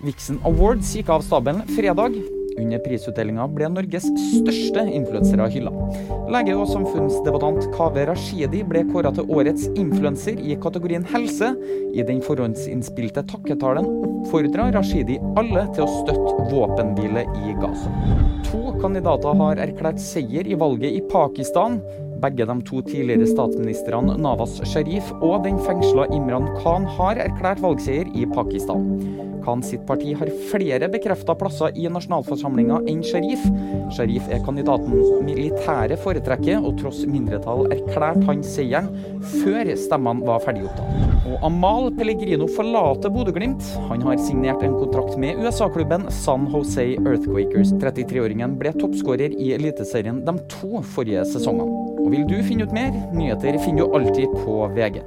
Vixen Awards gikk av stabelen fredag. Under prisutdelinga ble Norges største influensere hylla. Lege og samfunnsdebattant Kaveh Rashidi ble kåra til årets influenser i kategorien helse. I den forhåndsinnspilte takketalen oppfordra Rashidi alle til å støtte våpenhvile i Gaza. To kandidater har erklært seier i valget i Pakistan. Begge de to tidligere statsministrene Navas Sharif og den fengsla Imran Khan har erklært valgseier i Pakistan. Khan sitt parti har flere bekrefta plasser i nasjonalforsamlinga enn Sharif. Sharif er kandidaten militære foretrekker, og tross mindretall erklærte han seieren før stemmene var ferdigopptatt. Og Amal Pellegrino forlater Bodø-Glimt. Han har signert en kontrakt med USA-klubben San Jose Earthquakers. 33-åringen ble toppskårer i Eliteserien de to forrige sesongene. Og vil du finne ut mer? Nyheter finner du alltid på VG.